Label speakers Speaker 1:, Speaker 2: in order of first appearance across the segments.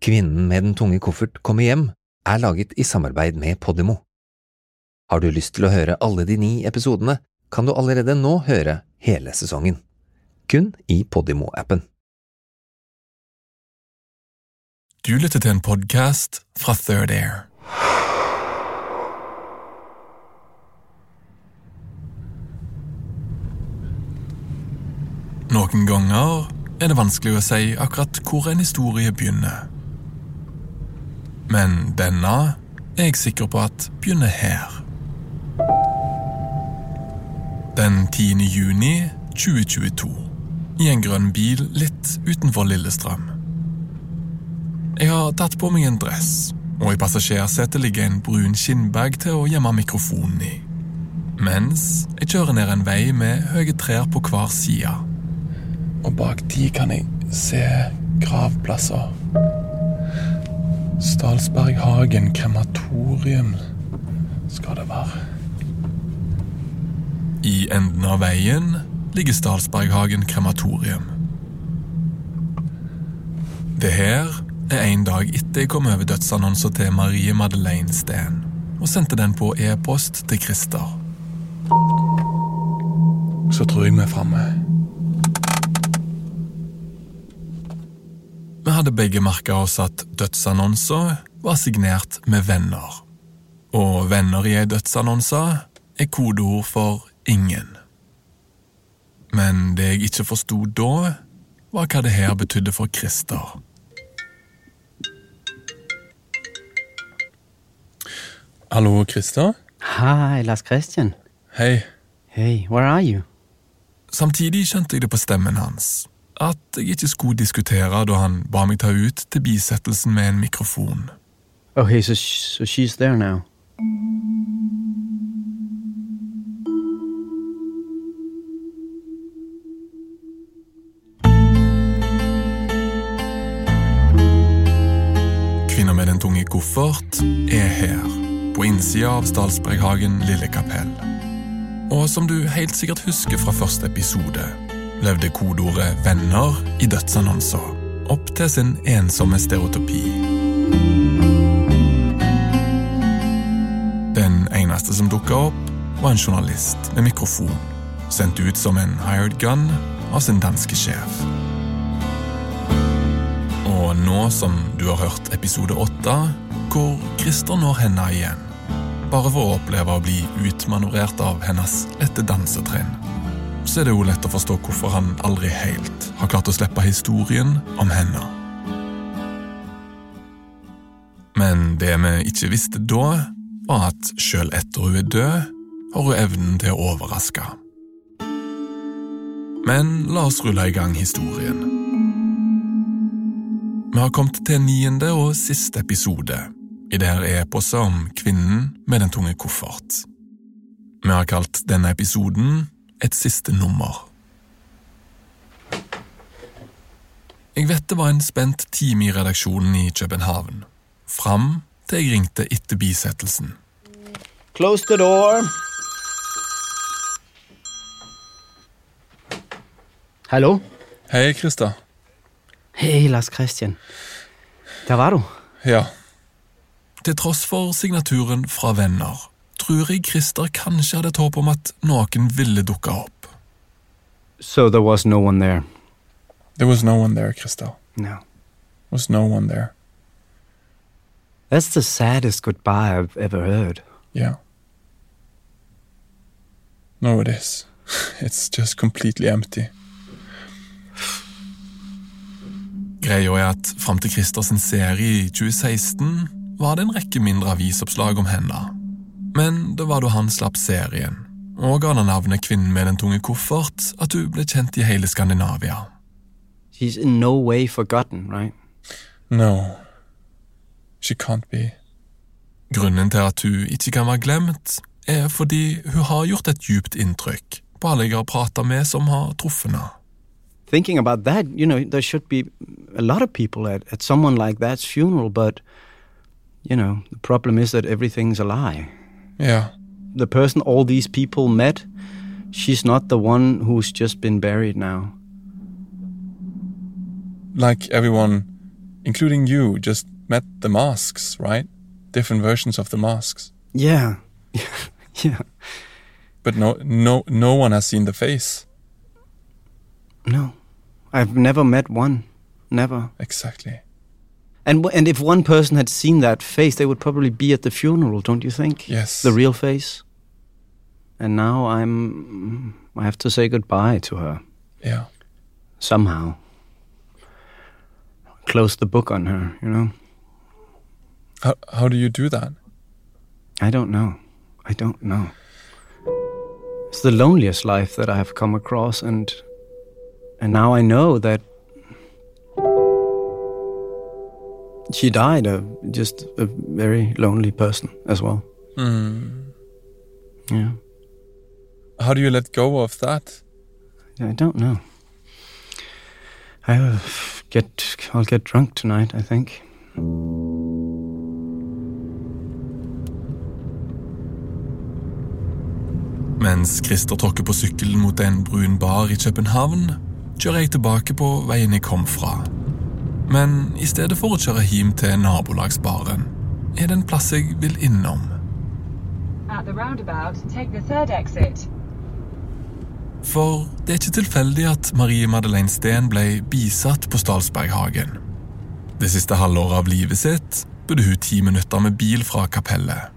Speaker 1: Kvinnen med den tunge koffert kommer hjem er laget i samarbeid med Podimo. Har du lyst til å høre alle de ni episodene, kan du allerede nå høre hele sesongen. Kun i Podimo-appen.
Speaker 2: Du lytter til en podkast fra Third Air. Noen ganger er det vanskelig å si akkurat hvor en historie begynner. Men denne er jeg sikker på at begynner her. Den 10. juni 2022, i en grønn bil litt utenfor Lillestrøm. Jeg har tatt på meg en dress, og i passasjersetet ligger en brun skinnbag til å gjemme mikrofonen i. Mens jeg kjører ned en vei med høye trær på hver side. Og bak de kan jeg se gravplasser. Stalsberghagen krematorium skal det være. I enden av veien ligger Stalsberghagen krematorium. Det her er en dag etter jeg kom over dødsannonser til Marie Madeleine Steen og sendte den på e-post til Christer. Så tror jeg vi er framme. Hadde begge merka oss at dødsannonser var signert med venner. Og venner i ei dødsannonse er kodeord for ingen. Men det jeg ikke forsto da, var hva det her betydde for Christer. Hallo, Christer.
Speaker 3: Hei, Lars Christian.
Speaker 2: Hei.
Speaker 3: Hei, where are you?
Speaker 2: Samtidig skjønte jeg det på stemmen hans. At jeg ikke skulle diskutere da han ba meg ta ut til bisettelsen med en mikrofon.
Speaker 3: Okay, so, sh- so she's there now.
Speaker 2: Kvinner med den tunge koffert er her, på innsida av Stalsberghagen lille kapell. Og som du helt sikkert husker fra første episode, levde kodeordet 'venner' i dødsannonser opp til sin ensomme stereotypi. Den eneste som dukka opp, var en journalist med mikrofon, sendt ut som en hired gun av sin danske sjef. Og nå som du har hørt episode åtte, hvor Christer når henne igjen, bare for å oppleve å bli utmanøvrert av hennes lette dansetrinn, så er det jo lett å forstå hvorfor han aldri helt har klart å slippe historien om henne. Men det vi ikke visste da, var at sjøl etter hun er død, har hun evnen til å overraske. Men la oss rulle i gang historien. Vi har kommet til niende og siste episode i det her eposet om kvinnen med den tunge koffert. Vi har kalt denne episoden Et siste nummer. Jeg vet det var en spent time i redaksjonen i København, fram til jeg ringte etter bisettelsen.
Speaker 3: Close the door. Hallo?
Speaker 2: Hei, Krista.
Speaker 3: Hei, Lars Christian. Der var du.
Speaker 2: Ja. Til tross for signaturen fra venner, tror jeg Christer kanskje hadde et håp om at noen ville dukke opp.
Speaker 3: So there was no one there.
Speaker 2: There was no one there, Christel.
Speaker 3: No.
Speaker 2: was no one there.
Speaker 3: That's the saddest goodbye I've ever heard.
Speaker 2: Yeah. No, it is. It's just completely empty. Greia er at fram til Christer serie i 2016 var det en rekke mindre avisoppslag om henne. Men det var da han slapp serien, og ga henne navnet Kvinnen med den tunge koffert, at hun ble kjent i hele Skandinavia.
Speaker 3: She's in no way forgotten, right?
Speaker 2: No, she can't be. Grunnen til at hun ikke kan være glemt, er fordi hun har gjort et djupt inntrykk på alle jeg har prata med som har truffet henne.
Speaker 3: Thinking about that, you know, there should be a lot of people at, at someone like that's funeral, but, you know, the problem is that everything's a lie.
Speaker 2: Yeah,
Speaker 3: The person all these people met, she's not the one who's just been buried now.
Speaker 2: like everyone, including you, just met the masks, right? Different versions of the masks.
Speaker 3: Yeah. yeah.
Speaker 2: But no, no, no one has seen the face.
Speaker 3: No. I've never met one. Never.
Speaker 2: Exactly.
Speaker 3: And w- and if one person had seen that face, they would probably be at the funeral, don't you think?
Speaker 2: Yes.
Speaker 3: The real face. And now I'm I have to say goodbye to her
Speaker 2: Yeah.
Speaker 3: somehow. Close the book on her, you know?
Speaker 2: How, how do you do that?
Speaker 3: I don't know. I don't know. It's the loneliest life that I have come across and and now I know that she died a just a very lonely person as well. Hmm. Yeah.
Speaker 2: How do you let go of that?
Speaker 3: I don't know. I'll get I'll get drunk tonight, I think.
Speaker 2: Mens Christer tråkker på sykkelen mot en brun bar i København, kjører jeg tilbake på veien jeg kom fra. Men i stedet for å kjøre hjem til nabolagsbaren, er det en plass jeg vil innom. For det er ikke tilfeldig at Marie Madeleine Steen ble bisatt på Stalsberghagen. Det siste halvåret av livet sitt bodde hun ti minutter med bil fra kapellet.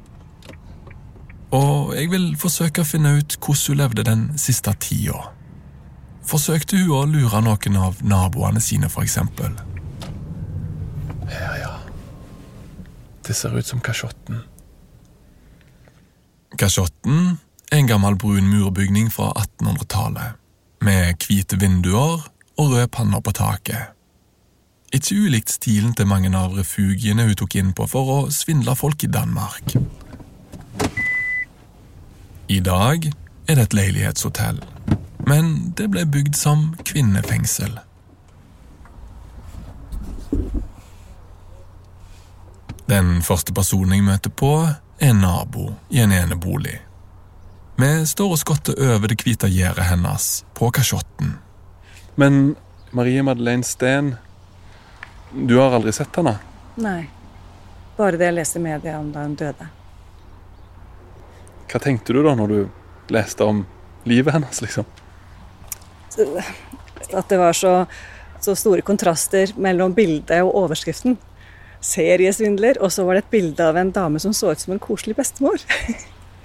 Speaker 2: Og jeg vil forsøke å finne ut hvordan hun levde den siste tida. Forsøkte hun å lure noen av naboene sine, for eksempel? Her, ja. Det ser ut som kasjotten. Kasjotten er en gammel brun murbygning fra 1800-tallet, med hvite vinduer og røde panner på taket. Ikke ulikt stilen til mange av refugiene hun tok inn på for å svindle folk i Danmark. I dag er det et leilighetshotell, men det ble bygd som kvinnefengsel. Den første personen jeg møter på, er en nabo i en enebolig. Vi står og skotter over det hvite gjerdet hennes på kasjotten. Men Marie Madeleine Steen, du har aldri sett henne?
Speaker 4: Nei. Bare det jeg leste i media om da hun døde.
Speaker 2: Hva tenkte du da når du leste om livet hennes, liksom?
Speaker 4: At det var så, så store kontraster mellom bildet og overskriften. Seriesvindler, og så var det et bilde av en dame som så ut som en koselig bestemor.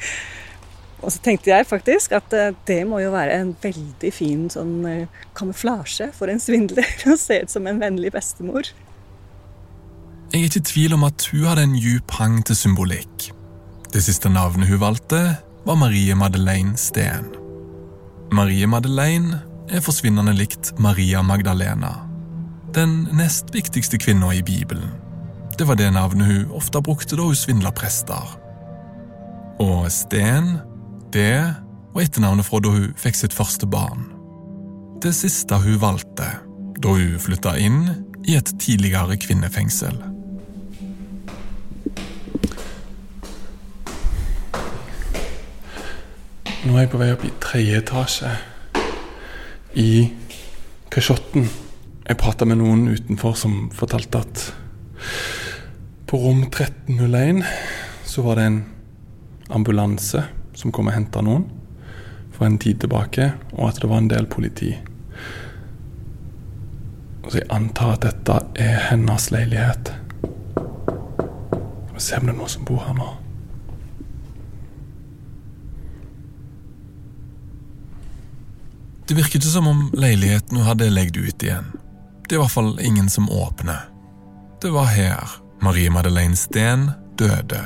Speaker 4: og så tenkte jeg faktisk at eh, det må jo være en veldig fin sånn eh, kamuflasje for en svindler å se ut som en vennlig bestemor.
Speaker 2: Jeg er ikke i tvil om at hun hadde en djup hang til symbolikk. Det siste navnet hun valgte, var Marie Madeleine Steen. Marie Madeleine er forsvinnende likt Maria Magdalena. Den nest viktigste kvinna i Bibelen. Det var det navnet hun ofte brukte da hun svindla prester. Og Sten, det var etternavnet fra da hun fikk sitt første barn. Det siste hun valgte da hun flytta inn i et tidligere kvinnefengsel. Nå er jeg på vei opp i tredje etasje i Kasjotten. Jeg prata med noen utenfor som fortalte at på rom 1301 så var det en ambulanse som kom og henta noen for en tid tilbake, og at det var en del politi. Så jeg antar at dette er hennes leilighet. Vi ser om det er noen som bor her nå. Det virket ikke som om leiligheten hun hadde legget ut igjen. Det er i hvert fall ingen som åpner. Det var her Marie Madeleine Steen døde.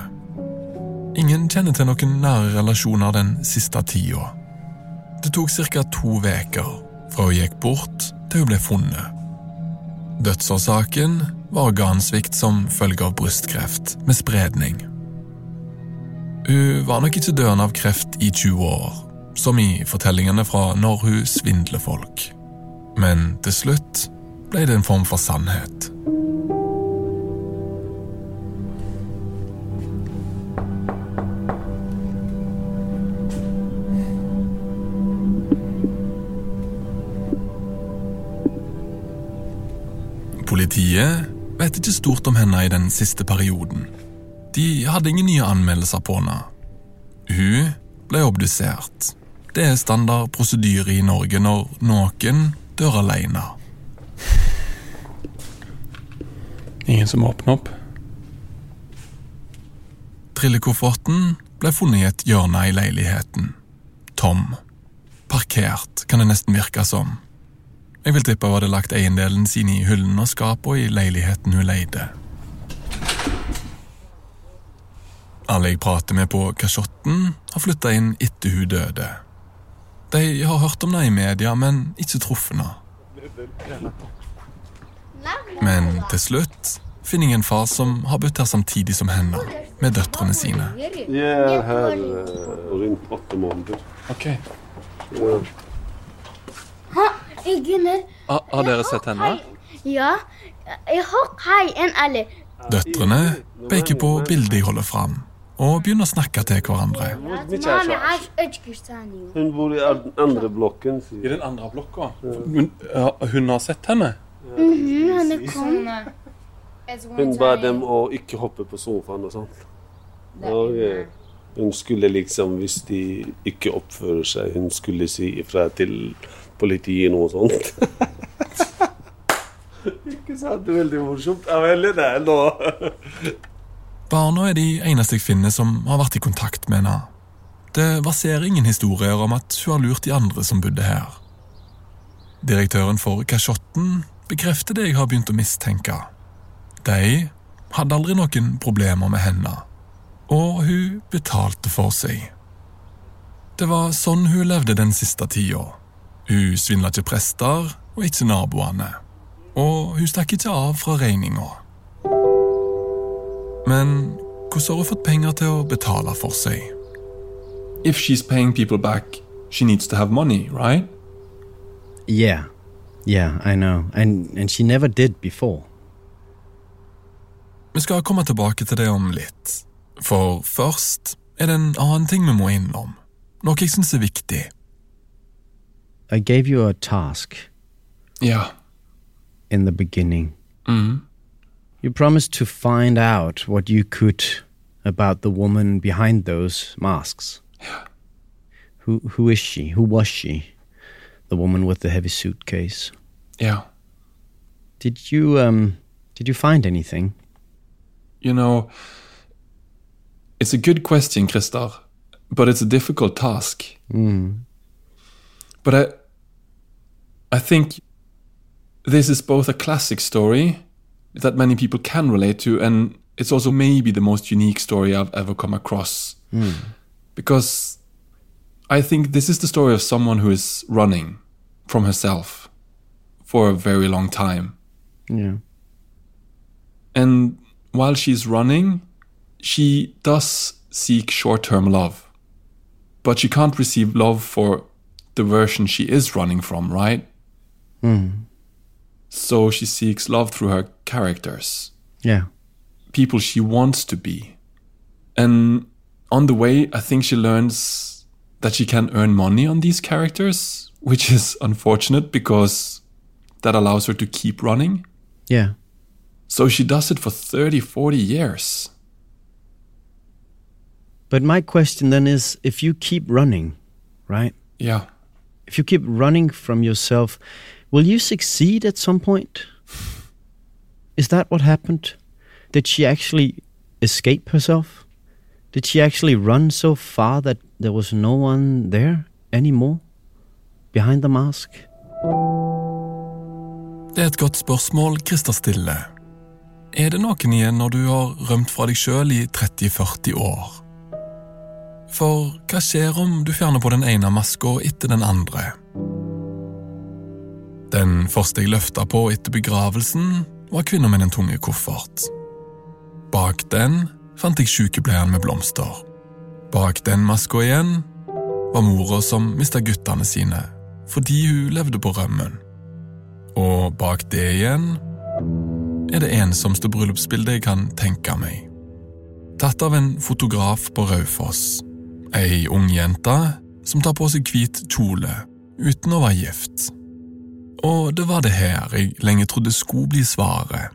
Speaker 2: Ingen kjenner til noen nære relasjoner den siste tida. Det tok ca. to uker fra hun gikk bort til hun ble funnet. Dødsårsaken var organsvikt som følge av brystkreft med spredning. Hun var nok ikke døende av kreft i 20 år, som i fortellingene fra når hun svindler folk. Men til slutt ble det en form for sannhet. Politiet vet ikke stort om henne i den siste perioden. De hadde ingen nye anmeldelser på henne. Hun ble obdusert. Det er standard prosedyre i Norge når noen dør alene. Ingen som åpner opp? Trillekofferten ble funnet i et hjørne i leiligheten. Tom. Parkert, kan det nesten virke som. Jeg vil tippe hun hadde lagt eiendelen sin i hyllen og skapet i leiligheten hun leide. Alle jeg prater med på kasjotten, har flytta inn etter hun døde. De har hørt om det i media, men ikke truffet henne. Men til slutt finner jeg en far som har bodd her samtidig som henne, med døtrene sine.
Speaker 5: Jeg er her eh, rundt åtte måneder.
Speaker 2: Ok.
Speaker 5: Ja. Eggene.
Speaker 6: Har, har dere sett henne?
Speaker 7: Ja.
Speaker 2: Døtrene peker på bildet jeg holder fram, og begynner å snakke til hverandre.
Speaker 5: Hun bor i den andre blokken.
Speaker 2: I den andre blokka? Hun har sett henne?
Speaker 7: Mm -hmm,
Speaker 5: hun ba dem å ikke hoppe på sofaen og sånt. Okay hun skulle liksom, hvis de ikke oppfører seg, hun skulle si ifra til politiet noe sånt. ikke sant? Det er veldig morsomt. Ja, veldig det nå.
Speaker 2: Barna er de eneste jeg finner som har vært i kontakt med henne. Det verserer ingen historier om at hun har lurt de andre som bodde her. Direktøren for Kasjotten bekrefter det jeg har begynt å mistenke. De hadde aldri noen problemer med henne, og hun betalte for seg. Det var sånn hun levde den siste tida. Hun svindla ikke prester og ikke naboene, og hun stakk ikke av fra regninga. Men hvordan har hun fått penger til å betale for seg? If she's paying people back, she needs to have money, right?
Speaker 3: Yeah. Yeah, I know. And and she never did before.
Speaker 2: Vi skal komme tilbake til det om litt, for først er det en annen ting vi må innom. Noe jeg syns er viktig.
Speaker 3: I gave you a task
Speaker 2: Yeah.
Speaker 3: in the beginning.
Speaker 2: Mm.
Speaker 3: You promised to find out what you could about the woman behind those masks. Yeah. Who who is she? Who was she? The woman with the heavy suitcase.
Speaker 2: Yeah.
Speaker 3: Did you um did you find anything?
Speaker 2: You know, it's a good question, Christer, but it's a difficult task.
Speaker 3: Mm.
Speaker 2: But I, I think this is both a classic story that many people can relate to, and it's also maybe the most unique story I've ever come across.
Speaker 3: Mm.
Speaker 2: Because I think this is the story of someone who is running from herself for a very long time.
Speaker 3: Yeah.
Speaker 2: And while she's running, she does seek short term love. But she can't receive love for the version she is running from, right?
Speaker 3: Mm.
Speaker 2: So she seeks love through her characters,
Speaker 3: Yeah.
Speaker 2: people she wants to be. And on the way, I think she learns that she can earn money on these characters, which is unfortunate because that allows her to keep running.
Speaker 3: Yeah.
Speaker 2: So she does it for 30, 40 years.
Speaker 3: But my question then is if you keep running, right?
Speaker 2: Yeah.
Speaker 3: If you keep running from yourself, will you succeed at some point? is that what happened? Did she actually escape herself? Did she actually run so far that there was no one there anymore? Behind the mask?
Speaker 2: Det er et godt spørsmål Christer stiller. Er det noen igjen når du har rømt fra deg sjøl i 30-40 år? For hva skjer om du fjerner på den ene maska etter den andre? Den første jeg løfta på etter begravelsen, var kvinna med den tunge koffert. Bak den fant jeg sykepleieren med blomster. Bak den maska igjen var mora som mista guttene sine fordi hun levde på rømmen. Og bak det igjen er det ensomste bryllupsbildet jeg kan tenke meg. Tatt av en fotograf på Raufoss. Ei ung jente som tar på seg hvit kjole uten å være gift. Og det var det her jeg lenge trodde skulle bli svaret.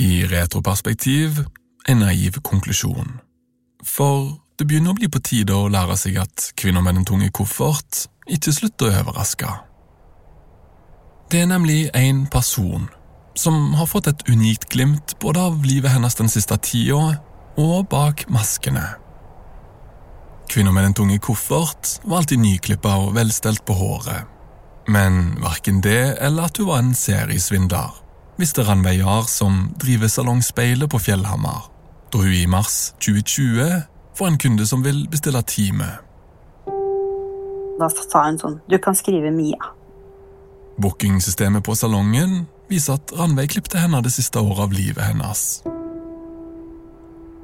Speaker 2: I retroperspektiv en naiv konklusjon. For det begynner å bli på tide å lære seg at kvinner med den tunge koffert ikke slutter å overraske. Det er nemlig en person som har fått et unikt glimt både av livet hennes den siste tida og bak maskene. Kvinna med den tunge koffert var alltid nyklippa og velstelt på håret. Men verken det eller at hun var en seriesvindler, visste Ranveig Jahr, som driver Salong Speilet på Fjellhamar, da hun i mars 2020 får en kunde som vil bestille time.
Speaker 8: Da sa hun sånn Du kan skrive Mia.
Speaker 2: Bookingsystemet på salongen viser at Ranveig klipte henne det siste året av livet hennes.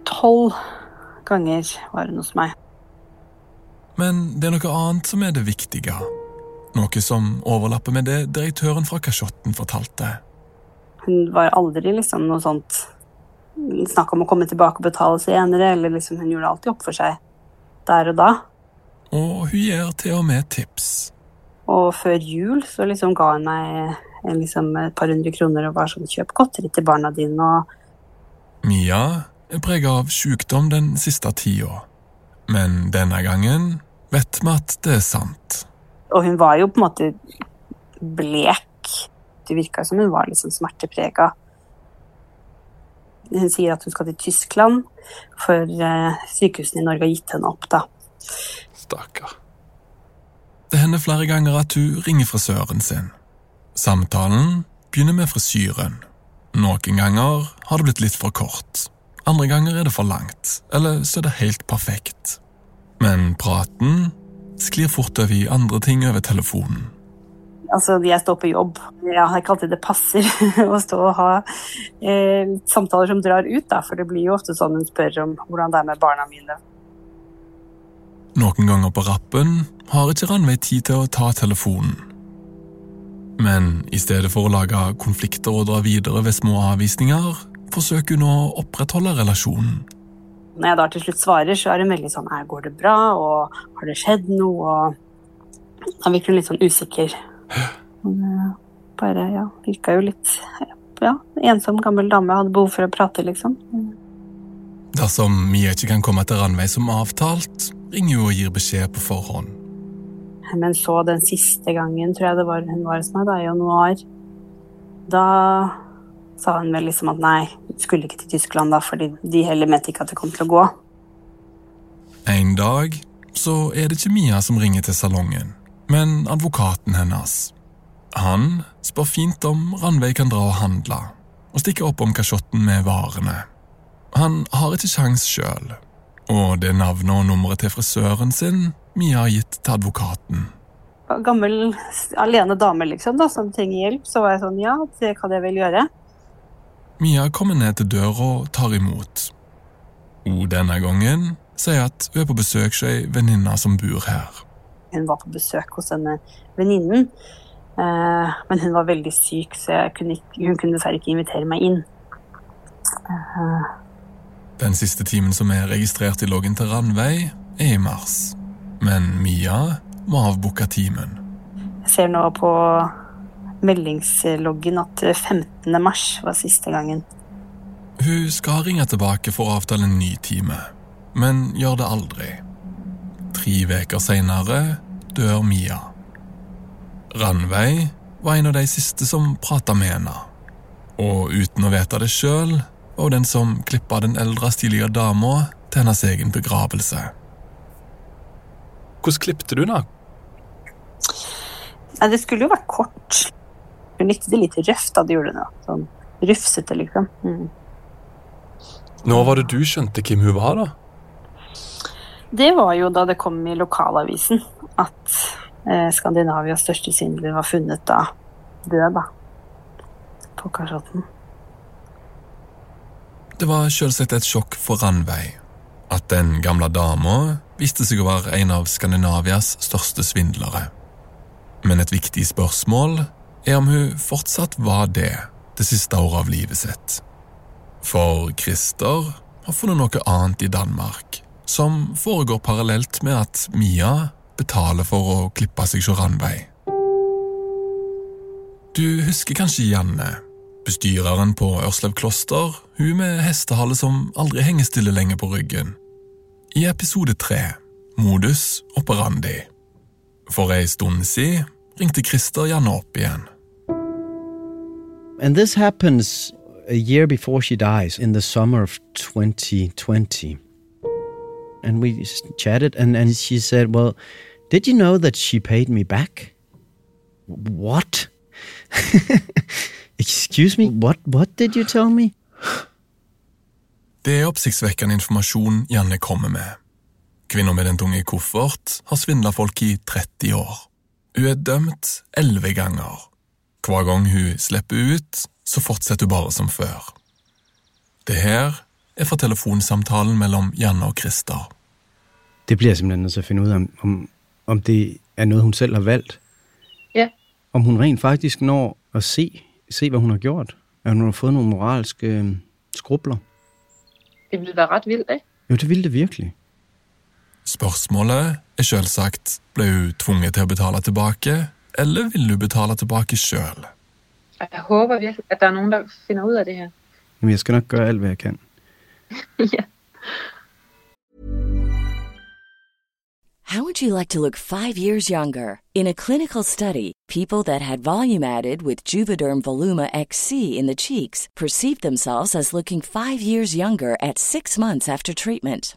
Speaker 8: Tolv ganger var hun hos meg.
Speaker 2: Men det er noe annet som er det viktige. Noe som overlapper med det direktøren fra Kasjotten fortalte.
Speaker 8: Hun var aldri liksom noe sånt snakk om å komme tilbake og betale senere, eller liksom hun gjorde alltid opp for seg der og da.
Speaker 2: Og hun gir til og med tips.
Speaker 8: Og før jul så liksom ga hun meg liksom et par hundre kroner og var sånn kjøp godteri til barna dine og
Speaker 2: Mia er prega av sykdom den siste tida, men denne gangen vet vi at det er sant.
Speaker 8: Og hun var jo på en måte blek. Det virka som hun var liksom smerteprega. Hun sier at hun skal til Tyskland, for uh, sykehusene i Norge har gitt henne opp, da.
Speaker 2: Stakkar. Det hender flere ganger at hun ringer frisøren sin. Samtalen begynner med frisyren. Noen ganger har det blitt litt for kort. Andre ganger er det for langt, eller så er det helt perfekt. Men praten sklir fort over i andre ting over telefonen.
Speaker 8: Altså, jeg står på jobb. Jeg har ikke alltid det passer å stå og ha eh, samtaler som drar ut, da, for det blir jo ofte sånn hun spør om hvordan det er med barna mine.
Speaker 2: Noen ganger på rappen har ikke Ranveig tid til å ta telefonen. Men i stedet for å lage konflikter og dra videre ved små avvisninger, forsøker hun å opprettholde relasjonen.
Speaker 8: Når jeg da til slutt svarer, så er hun veldig sånn Går det bra? Og har det skjedd noe? Og da virker hun litt sånn usikker. Bare, ja, virka jo litt ja, ensom gammel dame. Hadde behov for å prate, liksom.
Speaker 2: Dersom Mia ikke kan komme til Ranveig som avtalt, ringer hun og gir beskjed på forhånd.
Speaker 8: Men så den siste gangen, tror jeg det var hun var hos meg, da, i januar, da sa hun vel liksom at nei, skulle ikke til Tyskland da, fordi de heller mente ikke at det kom til å gå.
Speaker 2: En dag så er det ikke Mia som ringer til salongen, men advokaten hennes. Han spør fint om Ranveig kan dra og handle, og stikke opp om kasjotten med varene. Han har ikke sjans sjøl, og det navnet og nummeret til frisøren sin Mia har gitt til advokaten.
Speaker 8: Gammel, alene dame liksom, da, som trenger hjelp, så var jeg sånn ja, det kan jeg vel gjøre.
Speaker 2: Mia kommer ned til døra og tar imot. Hun denne gangen sier at hun er på besøk hos ei venninne som bor her.
Speaker 8: Hun var på besøk hos denne venninnen, eh, men hun var veldig syk, så kunne ikke, hun kunne dessverre ikke invitere meg inn.
Speaker 2: Uh, den siste timen som er registrert i loggen til Randveig, er i mars. Men Mia må avbooke timen.
Speaker 8: Jeg ser nå på meldingsloggen at 15. mars var siste gangen.
Speaker 2: Hun skal ringe tilbake for å avtale en ny time, men gjør det aldri. Tre uker seinere dør Mia. Ranveig var en av de siste som prata med henne. Og uten å vite det sjøl, var hun den som klippa den eldre, stilige dama til hennes egen begravelse.
Speaker 6: Hvordan klippte du, da?
Speaker 8: Nei, det skulle jo vært kort. Hun likte det litt røft da de gjorde det. Sånn rufsete, liksom. Mm.
Speaker 6: Når var det du skjønte hvem hun var, da?
Speaker 8: Det var jo da det kom i lokalavisen at eh, Skandinavias største svindler var funnet da død, da. På Karsotten.
Speaker 2: Det var selvsagt et sjokk for Ranveig at den gamle dama viste seg å være en av Skandinavias største svindlere. Men et viktig spørsmål er om hun fortsatt var det det siste året av livet sitt. For Christer har funnet noe annet i Danmark, som foregår parallelt med at Mia betaler for å klippe seg hos Ranveig. Du husker kanskje Janne, bestyreren på Ørslev kloster, hun med hestehale som aldri henger stille lenger på ryggen. I episode tre, Modus operandi. For ei stund siden ringte Christer Janne opp igjen.
Speaker 3: And this happens a year before she dies in the summer of 2020. And we chatted, and, and she said, Well, did you know that she paid me back? What? Excuse me? What, what did you tell me?
Speaker 2: Det er oppsiktsvekkende informasjon Janne kommer med. Kvinna med den tunge koffert har svindla folk i 30 år. Hun er dømt elleve ganger. Hver gang hun slipper ut, så fortsetter hun bare som før. Det her er fra telefonsamtalen mellom Janne og Christer.
Speaker 3: Det blir jeg simpelthen nødt til ut om, om, om det er noe hun selv har valgt.
Speaker 9: Ja.
Speaker 3: Om hun rent faktisk når å se, se hva hun har gjort. At hun har fått noen moralske øh, skrubler.
Speaker 9: Det ville være rett vilt, ikke?
Speaker 3: Jo, det ville det virkelig.
Speaker 2: Spørsmålet er selvsagt ble hun tvunget til å betale tilbake, eller vil hun betale tilbake sjøl?
Speaker 9: Jeg håber virkelig, at der er nogen, der finder ud af det her.
Speaker 3: Men jeg skal nok gøre alt, hvad jeg kan.
Speaker 9: ja.
Speaker 10: How would you like to look five years younger? In a clinical study, people that had volume added with Juvederm Voluma XC in the cheeks perceived themselves as looking five years younger at six months after treatment.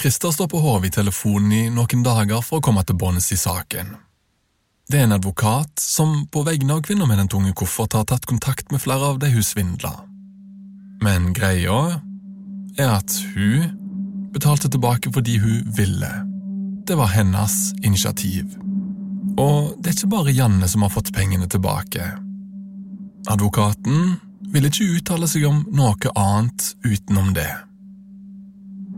Speaker 2: Christer står på hodet i telefonen i noen dager for å komme til bunns i saken. Det er en advokat som på vegne av kvinner med den tunge koffert har tatt kontakt med flere av de hun svindla. Men greia er at hun betalte tilbake fordi hun ville. Det var hennes initiativ. Og det er ikke bare Janne som har fått pengene tilbake. Advokaten ville ikke uttale seg om noe annet utenom det.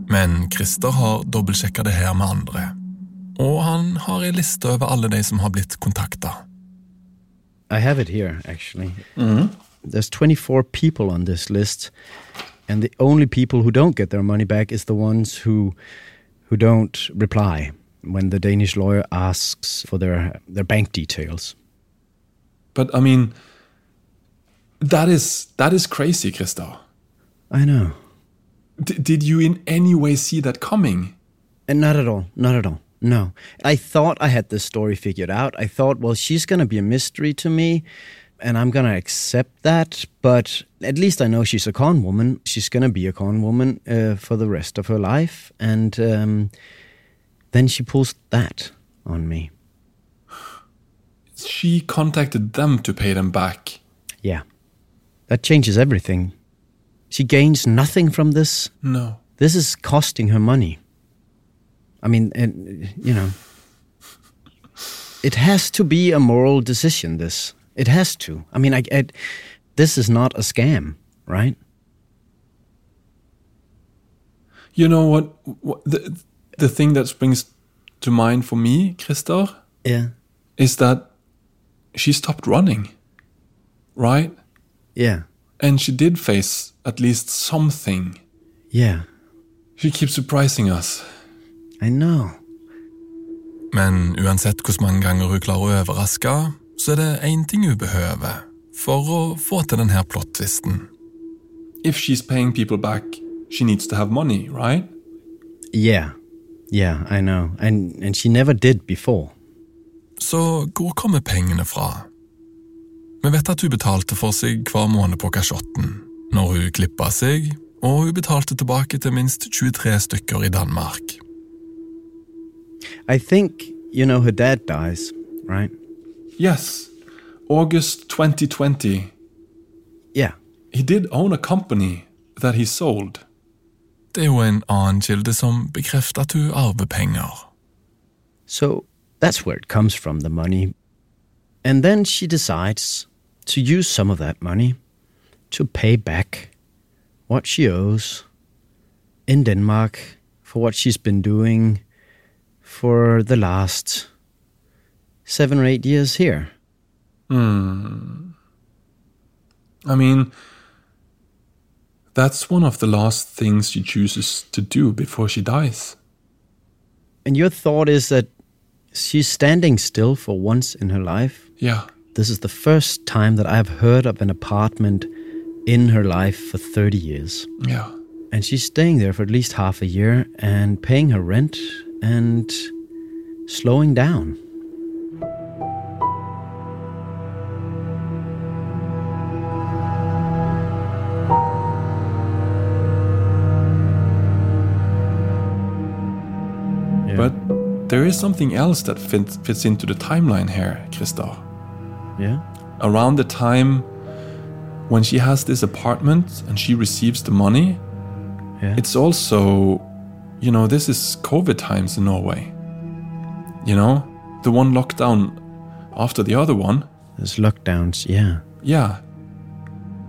Speaker 2: Men Christer har dobbeltsjekka det her med andre, og han har ei liste over alle de som har blitt kontakta.
Speaker 3: I have it here, actually.
Speaker 2: Mhm.
Speaker 3: There's 24 people on this list, and the only people who don't get their money back is the ones who who don't reply when the Danish lawyer asks for their their bank details.
Speaker 6: But I mean, that is that is crazy, Christer.
Speaker 3: I know.
Speaker 6: D- did you in any way see that coming?
Speaker 3: And not at all. Not at all. No. I thought I had this story figured out. I thought, well, she's going to be a mystery to me, and I'm going to accept that. But at least I know she's a con woman. She's going to be a con woman uh, for the rest of her life. And um, then she pulls that on me.
Speaker 6: She contacted them to pay them back.
Speaker 3: Yeah. That changes everything. She gains nothing from this.
Speaker 6: No.
Speaker 3: This is costing her money. I mean, and, you know, it has to be a moral decision, this. It has to. I mean, I, I, this is not a scam, right?
Speaker 6: You know what? what the, the thing that springs to mind for me, Christer,
Speaker 3: Yeah.
Speaker 6: is that she stopped running. Right?
Speaker 3: Yeah.
Speaker 6: And she did face at least something.
Speaker 3: Yeah.
Speaker 6: She keeps surprising us.
Speaker 3: I know.
Speaker 2: Men uansett hvor mange ganger hun klarer å overraske, så er det én ting hun behøver for å få til denne plot-twisten.
Speaker 6: If she's paying people back, she needs to have money, right?
Speaker 3: Yeah. Yeah, I know. And and she never did before.
Speaker 2: Så hvor kommer pengene fra? Vi vet at hun betalte for seg hver måned på kasjotten, når hun klippa seg, og hun betalte tilbake til minst 23 stykker i Danmark.
Speaker 3: I think, you know, her dad dies, right?
Speaker 6: Yes. August 2020.
Speaker 3: Yeah.
Speaker 6: He did own a company that he sold.
Speaker 2: Det er jo en annen kilde som bekrefter at hun arver penger.
Speaker 3: So that's where it comes from, the money. And then she decides to use some of that money to pay back what she owes in Denmark for what she's been doing for the last seven or eight years here.
Speaker 6: Hmm. I mean, that's one of the last things she chooses to do before she dies.
Speaker 3: And your thought is that she's standing still for once in her life?
Speaker 6: Yeah.
Speaker 3: This is the first time that I've heard of an apartment in her life for 30 years.
Speaker 6: Yeah.
Speaker 3: And she's staying there for at least half a year and paying her rent and slowing down.
Speaker 6: But there is something else that fits, fits into the timeline here, Christa.
Speaker 3: Yeah?
Speaker 6: Around the time when she has this apartment and she receives the money,
Speaker 3: Yeah.
Speaker 6: it's also, you know, this is COVID times in Norway. You know, the one lockdown after the other one.
Speaker 3: There's lockdowns, yeah.
Speaker 6: Yeah.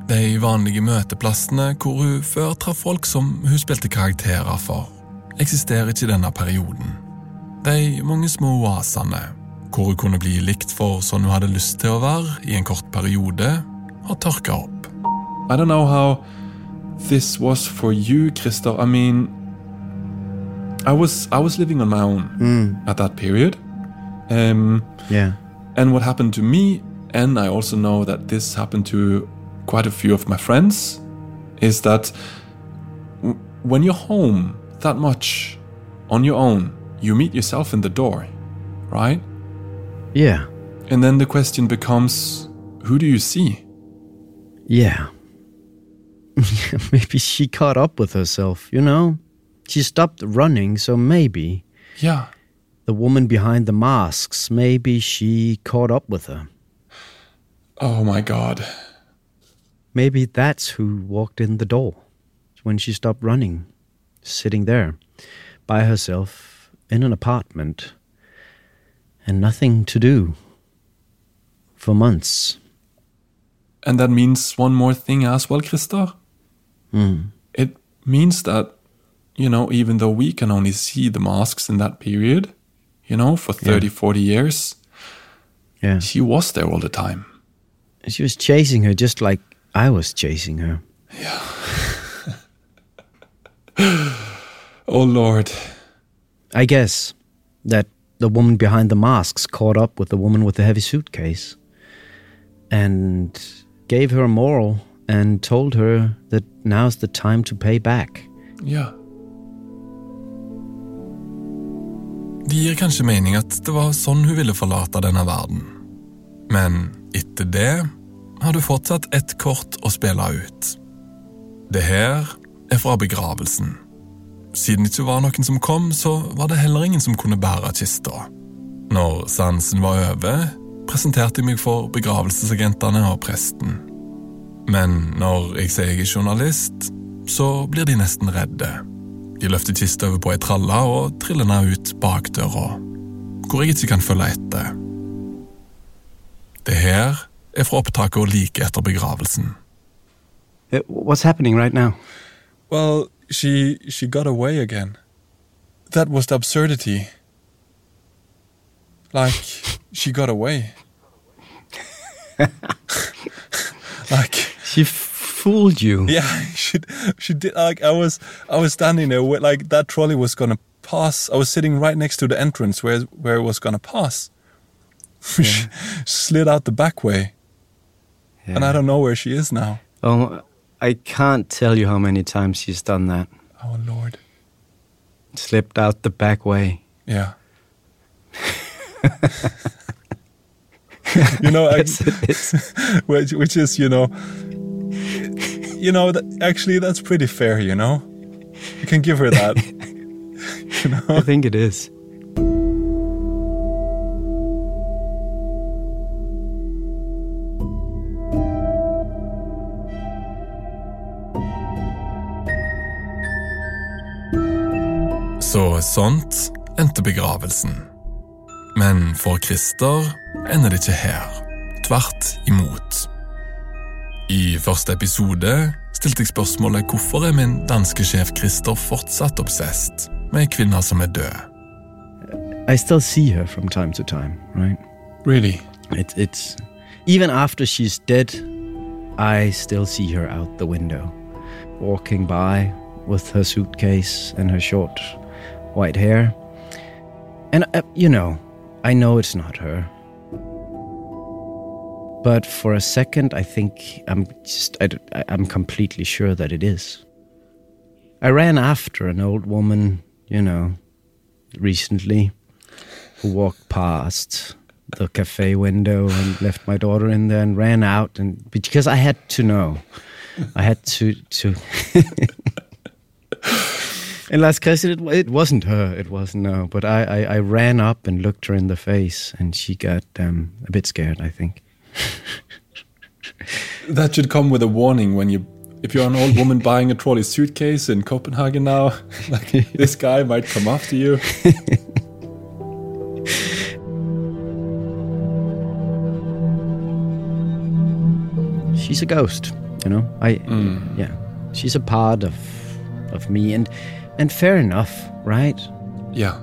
Speaker 2: De vanlige møteplassene hvor hun før traff folk som hun spilte karakterer for, eksisterer ikke i denne perioden. De mange små oasene, hvor hun kunne bli likt for sånn hun hadde lyst til å være i en kort periode, har tørka opp.
Speaker 6: I don't know how this was for you, Christa. I mean, I was I was living on my own
Speaker 3: Mm.
Speaker 6: at that period. Um,
Speaker 3: Yeah.
Speaker 6: and what happened to me, and I also know that this happened to quite a few of my friends, is that w- when you're home that much on your own, you meet yourself in the door, right?
Speaker 3: Yeah.
Speaker 6: And then the question becomes, who do you see?
Speaker 3: Yeah. maybe she caught up with herself, you know? She stopped running, so maybe.
Speaker 6: Yeah.
Speaker 3: The woman behind the masks, maybe she caught up with her.
Speaker 6: Oh my god.
Speaker 3: Maybe that's who walked in the door when she stopped running, sitting there by herself in an apartment and nothing to do for months.
Speaker 6: And that means one more thing as well, Christer.
Speaker 3: Mm.
Speaker 6: It means that, you know, even though we can only see the masks in that period, you know, for 30, 40 years,
Speaker 3: Yeah.
Speaker 6: she was there all the time.
Speaker 3: She was chasing her just like I was chasing her. Yeah.
Speaker 6: oh Lord.
Speaker 3: I guess that the woman behind the masks caught up with the woman with the heavy suitcase and gave her a moral and told her that now's the time to pay back.
Speaker 6: Ja.
Speaker 2: Det gir kanskje mening at det var sånn hun ville forlate denne verden. Men etter det har du fortsatt ett kort å spille ut. Det her er fra begravelsen. Siden det ikke var noen som kom, så var det heller ingen som kunne bære kista. Når sansen var over, presenterte jeg meg for begravelsesagentene og presten. Men når jeg sier jeg er journalist, så blir de nesten redde. De løfter kista over på ei tralle og triller ned ut bakdøra, hvor jeg ikke kan følge etter. Det her er fra opptaket like etter begravelsen.
Speaker 3: Hva What's happening right now?
Speaker 6: Well, she she got away again. That was the absurdity. Like she got away. like
Speaker 3: She fooled you.
Speaker 6: yeah, she she did. Like I was I was standing there with like that trolley was gonna pass. I was sitting right next to the entrance where where it was gonna pass. she slid out the back way, and I don't know where she is now.
Speaker 3: Oh, I can't tell you how many times she's done that.
Speaker 6: Oh Lord.
Speaker 3: Slipped out the back way.
Speaker 6: Yeah. you know, I,
Speaker 3: Yes,
Speaker 6: which, which is, you know, you know, that, actually, that's pretty fair. You know, you can give her that. you know,
Speaker 3: I think it is.
Speaker 2: Så sånt endte begravelsen. Men for Christer ender det ikke her. Tvert imot. I første episode stilte jeg spørsmålet hvorfor er min danske sjef Christer fortsatt obsesst med ei kvinne som er død.
Speaker 3: I still see her from time to time, right?
Speaker 6: really.
Speaker 3: It, it's even after she's dead, I still see her out the window, walking by with her suitcase and her short white hair. And uh, you know, I know it's not her. But for a second, I think I'm just, I, I'm completely sure that it is. I ran after an old woman, you know, recently, who walked past the cafe window and left my daughter in there and ran out and because I had to know. I had to to And last Christian, it, it wasn't her. It wasn't no. But I, I, I ran up and looked her in the face, and she got um, a bit scared. I think.
Speaker 6: That should come with a warning when you, if you're an old woman buying a trolley suitcase in Copenhagen now, like this guy might come after you.
Speaker 3: She's a ghost, you know. I
Speaker 6: Mm.
Speaker 3: yeah. She's a part of of me, and and fair enough, right?
Speaker 6: Yeah.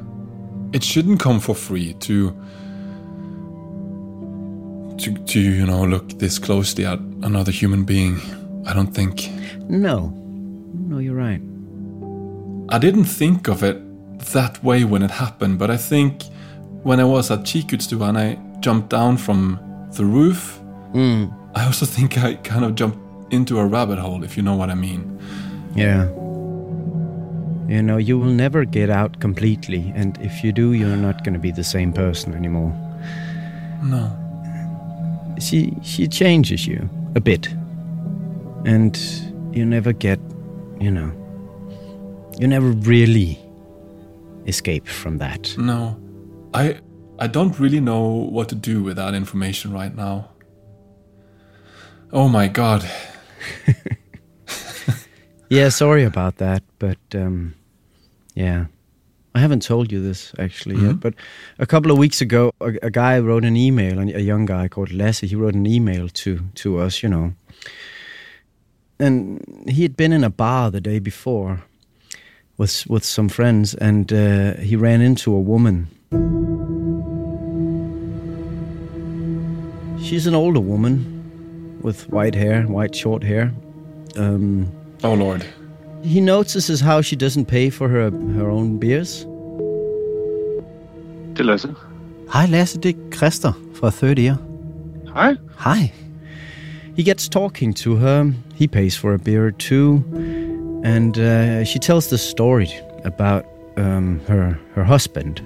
Speaker 6: It shouldn't come for free to to to you know look this closely at another human being. I don't think.
Speaker 3: No, no, you're right.
Speaker 6: I didn't think of it that way when it happened, but I think when I was at Chikutsu and I jumped down from the roof,
Speaker 3: Mm.
Speaker 6: I also think I kind of jumped into a rabbit hole, if you know what I mean.
Speaker 3: Yeah. You know, you will never get out completely, and if you do, you're not going to be the same person anymore.
Speaker 6: No.
Speaker 3: She she changes you a bit, and you never get, you know, you never really escape from that.
Speaker 6: No. I I don't really know what to do with that information right now. Oh my god.
Speaker 3: Yeah, sorry about that, but um, yeah, I haven't told you this actually
Speaker 6: Mhm.
Speaker 3: yet. But a couple of weeks ago, a, a guy wrote an email, a young guy called Lasse. He wrote an email to to us, you know, and he had been in a bar the day before with with some friends, and uh, he ran into a woman. She's an older woman with white hair, white short hair. Um,
Speaker 6: oh Lord.
Speaker 3: He notices how she doesn't pay for her her own beers.
Speaker 11: Det er Lasse.
Speaker 3: Hej Lasse, det er Christer fra Third Ear.
Speaker 11: Hej.
Speaker 3: Hi. He gets talking to her. He pays for a beer too, and uh, she tells the story about um, her her husband,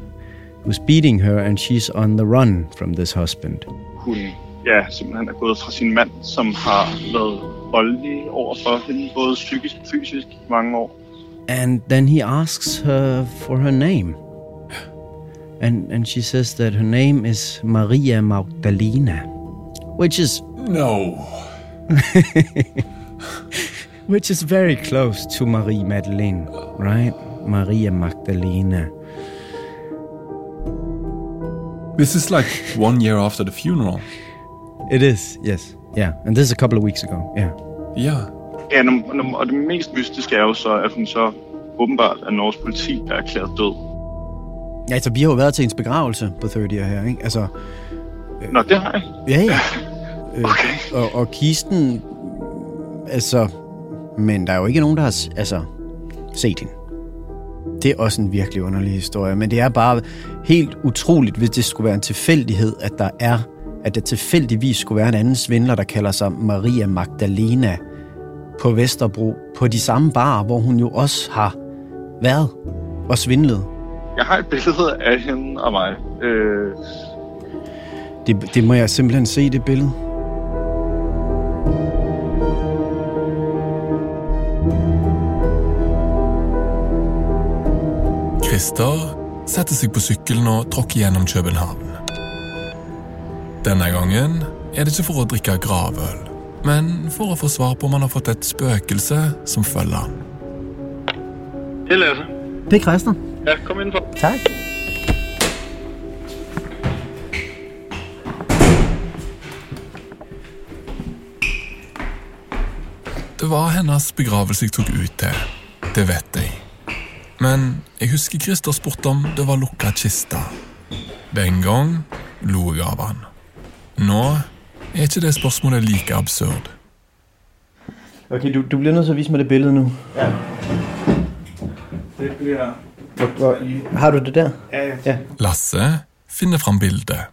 Speaker 3: who's beating her, and she's on the run from this husband.
Speaker 11: Hun ja, simpelthen er gået fra sin mand, som har været voldelig over for hende, både psykisk og fysisk i mange år.
Speaker 3: And then he asks her for her name. And and she says that her name is Maria Magdalena, which is
Speaker 6: no,
Speaker 3: which is very close to Marie Madeleine, right? Maria Magdalena.
Speaker 6: This is like one year after the funeral.
Speaker 3: It is, yes, yeah. And this is a couple of weeks ago, yeah.
Speaker 6: Yeah.
Speaker 11: Ja, og det mest mystiske er jo så, at hun så åbenbart er Norges politi, der er erklæret død.
Speaker 3: Ja, altså, vi har jo været til hendes begravelse på 30 år her, ikke? Altså,
Speaker 11: Nå, det har jeg.
Speaker 3: ja, ja. Okay. Og, og kisten, altså, men der er jo ikke nogen, der har altså, set hende. Det er også en virkelig underlig historie, men det er bare helt utroligt, hvis det skulle være en tilfældighed, at der er, at der tilfældigvis skulle være en anden svindler, der kalder sig Maria Magdalena på Vesterbro, på de samme barer, hvor hun jo også har været og svindlet.
Speaker 11: Jeg har et billede af hende og mig. Øh,
Speaker 3: Det, det må jeg simpelthen se, det billede.
Speaker 2: Christer setter seg på sykkelen og tråkker gjennom København. Denne gangen er det ikke for å drikke gravøl, men for å få svar på om han har fått et spøkelse som følger han.
Speaker 11: det er Lasse.
Speaker 3: Det er
Speaker 11: Ja, kom indenfor.
Speaker 3: Takk.
Speaker 2: Det var hennes begravelse jeg tok ut til. Det vet jeg. Men jeg husker Christer spurte om det var lukka kiste. Den gang lo jeg av han. Nå er ikke det spørsmålet like absurd.
Speaker 3: Okay, du, du blir nødt til å vise meg det bildet nå.
Speaker 11: Ja. Det
Speaker 3: hvor, har du det der?
Speaker 11: Ja.
Speaker 2: Lasse finner fram bildet.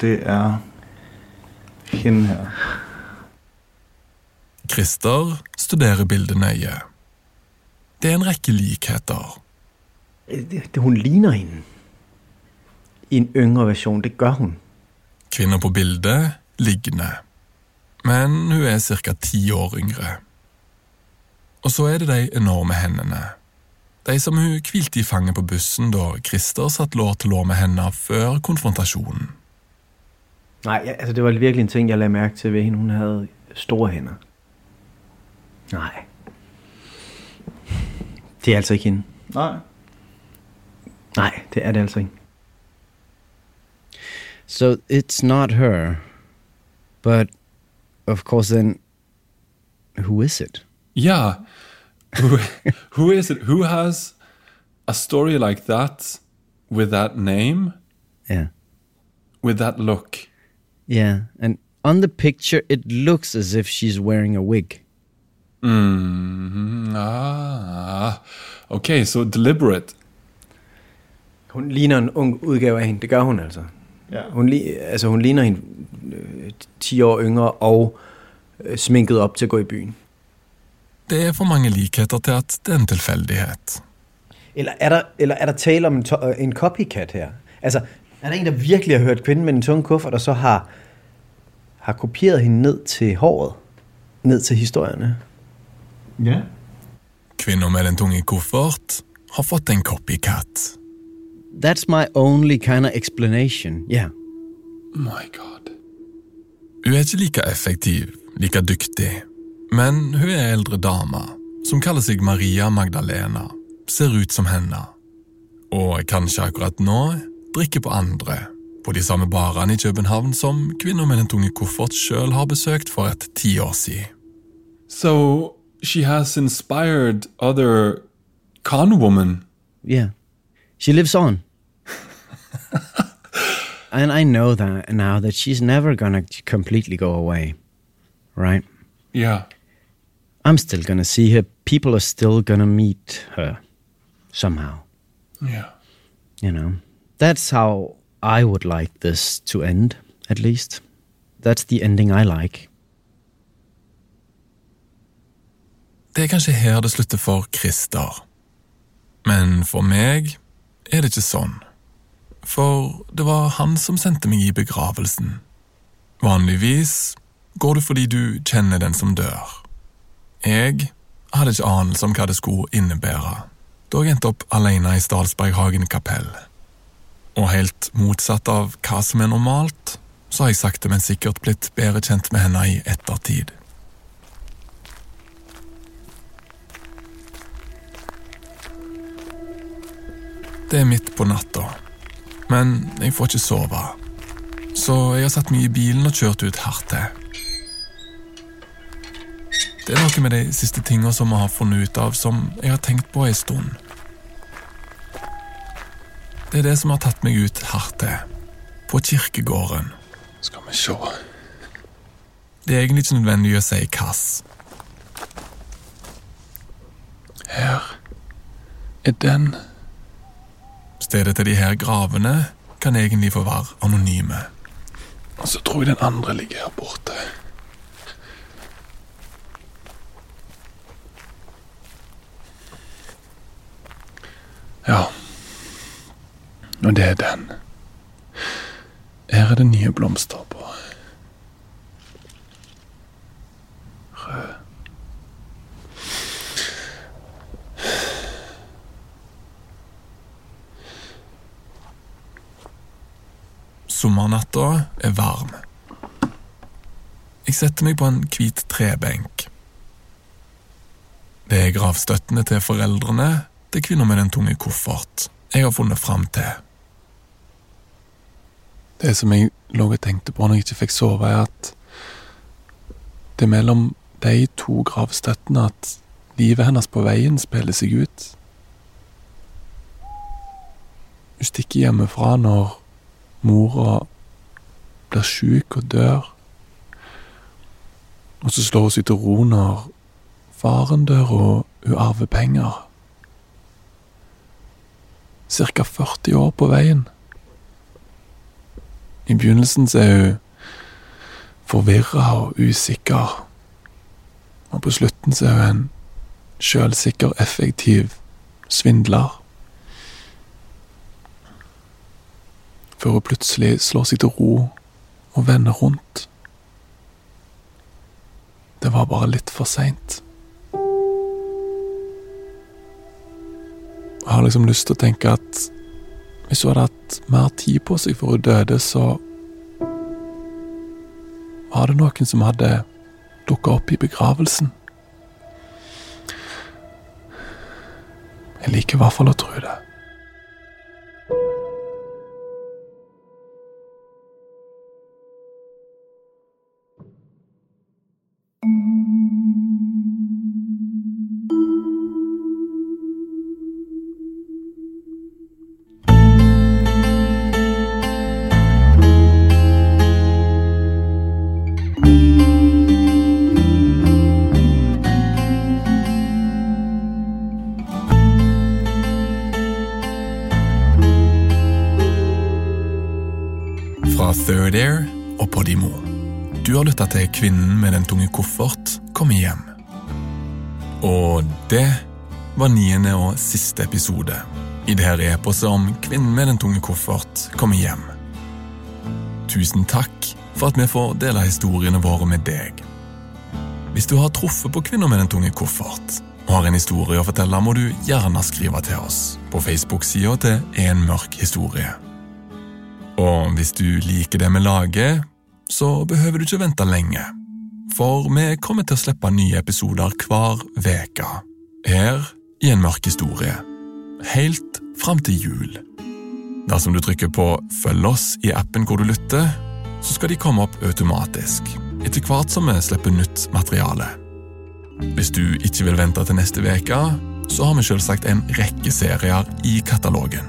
Speaker 11: Det er henne her.
Speaker 2: Christer studerer bildet nøye. Det er en rekke likheter.
Speaker 3: Det, det, hun ligner henne. I en yngre versjon. det gør hun.
Speaker 2: Kvinner på bildet liggende. Men hun er ca. ti år yngre. Og så er det de enorme hendene. De som hun hvilte i fanget på bussen da Christer satt lår til lår med henne før konfrontasjonen.
Speaker 3: Nei, altså det var virkelig en ting, jeg la mærke til ved hende. Hun hadde store hender. Nei. Det er altså ikke hende.
Speaker 11: Nei.
Speaker 3: Nei, det er det altså ikke. So it's not her. But of course then who is it?
Speaker 6: Yeah. Who, who is it? Who has a story like that with that name?
Speaker 3: Yeah.
Speaker 6: With that look?
Speaker 3: Yeah, and on the picture it looks as if she's wearing a wig.
Speaker 6: Mm, ah. Okay, so deliberate.
Speaker 3: Hun ligner en ung udgave af hende, det gør hun altså.
Speaker 12: Ja.
Speaker 3: Hun, li- altså, hun ligner hende øh, 10 år yngre og øh, sminket op til at gå i byen.
Speaker 2: Det er for mange likheter til at det er en tilfeldighet.
Speaker 3: Eller er der, eller er der tale om en, to- øh, en copycat her? Altså, er der en, der virkelig har hørt kvinden med den tunge kuffert, og så har, har kopieret hende ned til håret? Ned til historierne?
Speaker 12: Ja.
Speaker 2: Kvinner med den tunge kuffert har fått en copycat.
Speaker 3: That's my only kind of explanation, yeah.
Speaker 2: My god. Hun er ikke like effektiv, like dyktig, men hun er eldre dame, som kaller seg Maria Magdalena, ser ut som henne, og kanskje akkurat nå drikker på andre, på de samme barene i København som kvinner med den tunge koffert selv har besøkt for et tiår siden.
Speaker 6: So she has inspired other con women.
Speaker 3: Yeah. She lives on. and I know that now that she's never gonna completely go away. Right?
Speaker 6: Yeah.
Speaker 3: I'm still gonna see her. People are still gonna meet her somehow.
Speaker 6: Yeah.
Speaker 3: You know? That's how I would like this to end, at least. That's the ending I like.
Speaker 2: Det er kanskje her det slutter for Christer. Men for meg er det ikke sånn. For det var han som sendte meg i begravelsen. Vanligvis går du fordi du kjenner den som dør. Jeg hadde ikke anelse om hva det skulle innebære, da jeg endte opp alene i Stalsberghagen kapell. Og helt motsatt av hva som er normalt, så har jeg sakte, men sikkert blitt bedre kjent med henne i ettertid. Det er midt på natta, men jeg får ikke sove. Så jeg har satt meg i bilen og kjørt ut hardt til. Det er noe med de siste tinga som vi har funnet ut av, som jeg har tenkt på en stund. Det er det som har tatt meg ut hardt til. På kirkegården.
Speaker 6: Skal vi se.
Speaker 2: Det er egentlig ikke nødvendig å si hvass.
Speaker 6: Her er den.
Speaker 2: Stedet til de her gravene kan egentlig få være anonyme.
Speaker 6: Og så tror jeg den andre ligger her borte. Ja. Og det er den. Her er det nye blomster på.
Speaker 2: Sommernatta er varm. Jeg setter meg på en hvit trebenk. Det er gravstøttene til foreldrene til kvinner med den tunge koffert jeg har funnet fram til.
Speaker 6: Det som jeg lå og tenkte på når jeg ikke fikk sove, er at det er mellom de to gravstøttene at livet hennes på veien spiller seg ut. Hun stikker hjemmefra når mora blir sjuk og dør. Og så slår hun seg til ro når faren dør og hun arver penger. Cirka 40 år på veien. I begynnelsen så er hun forvirra og usikker. Og på slutten så er hun en sjølsikker, effektiv svindler. Før hun plutselig slår seg til ro og vender rundt. Det var bare litt for seint. Jeg har liksom lyst til å tenke at hvis hun hadde hatt mer tid på seg før hun døde, så var det noen som hadde dukka opp i begravelsen. Jeg liker i hvert fall å tro det.
Speaker 2: Den tunge koffert kommer hjem. Og det var niende og siste episode i det her eposet om Kvinnen med den tunge koffert kommer hjem. Tusen takk for at vi får dele historiene våre med deg. Hvis du har truffet på Kvinner med den tunge koffert og har en historie å fortelle, må du gjerne skrive til oss på Facebook-sida til En mørk historie. Og hvis du liker det vi lager, så behøver du ikke vente lenge. For vi kommer til å slippe nye episoder hver uke. Her i En mørk historie. Helt fram til jul. Dersom du trykker på Følg oss i appen hvor du lytter, så skal de komme opp automatisk, etter hvert som vi slipper nytt materiale. Hvis du ikke vil vente til neste uke, så har vi selvsagt en rekke serier i katalogen.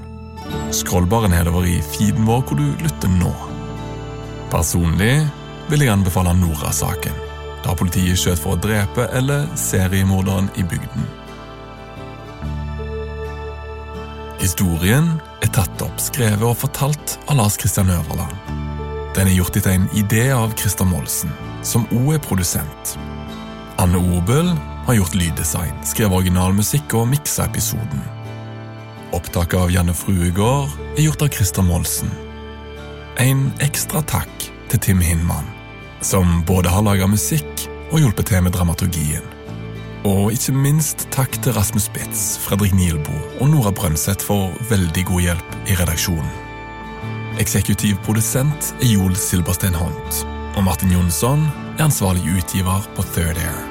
Speaker 2: Skroll bare nedover i feeden vår hvor du lytter nå. Personlig vil jeg anbefale Nora-saken, da politiet skjøt for å drepe eller seriemorderen i bygden. Historien er tatt opp, skrevet og fortalt av Lars Kristian Øverland. Den er gjort etter en idé av Christer Molsen, som òg er produsent. Anne Obel har gjort lyddesign, skrevet originalmusikk og miksa episoden. Opptaket av Janne Fruegård er gjort av Christer Molsen. En ekstra takk til Tim Hinman, som både har laga musikk og hjulpet til med dramaturgien. Og ikke minst takk til Rasmus Spitz, Fredrik Nielbo og Nora Brøndseth for veldig god hjelp i redaksjonen. Eksekutiv produsent er Joel Silberstein Hont, og Martin Jonsson er ansvarlig utgiver på Third Air.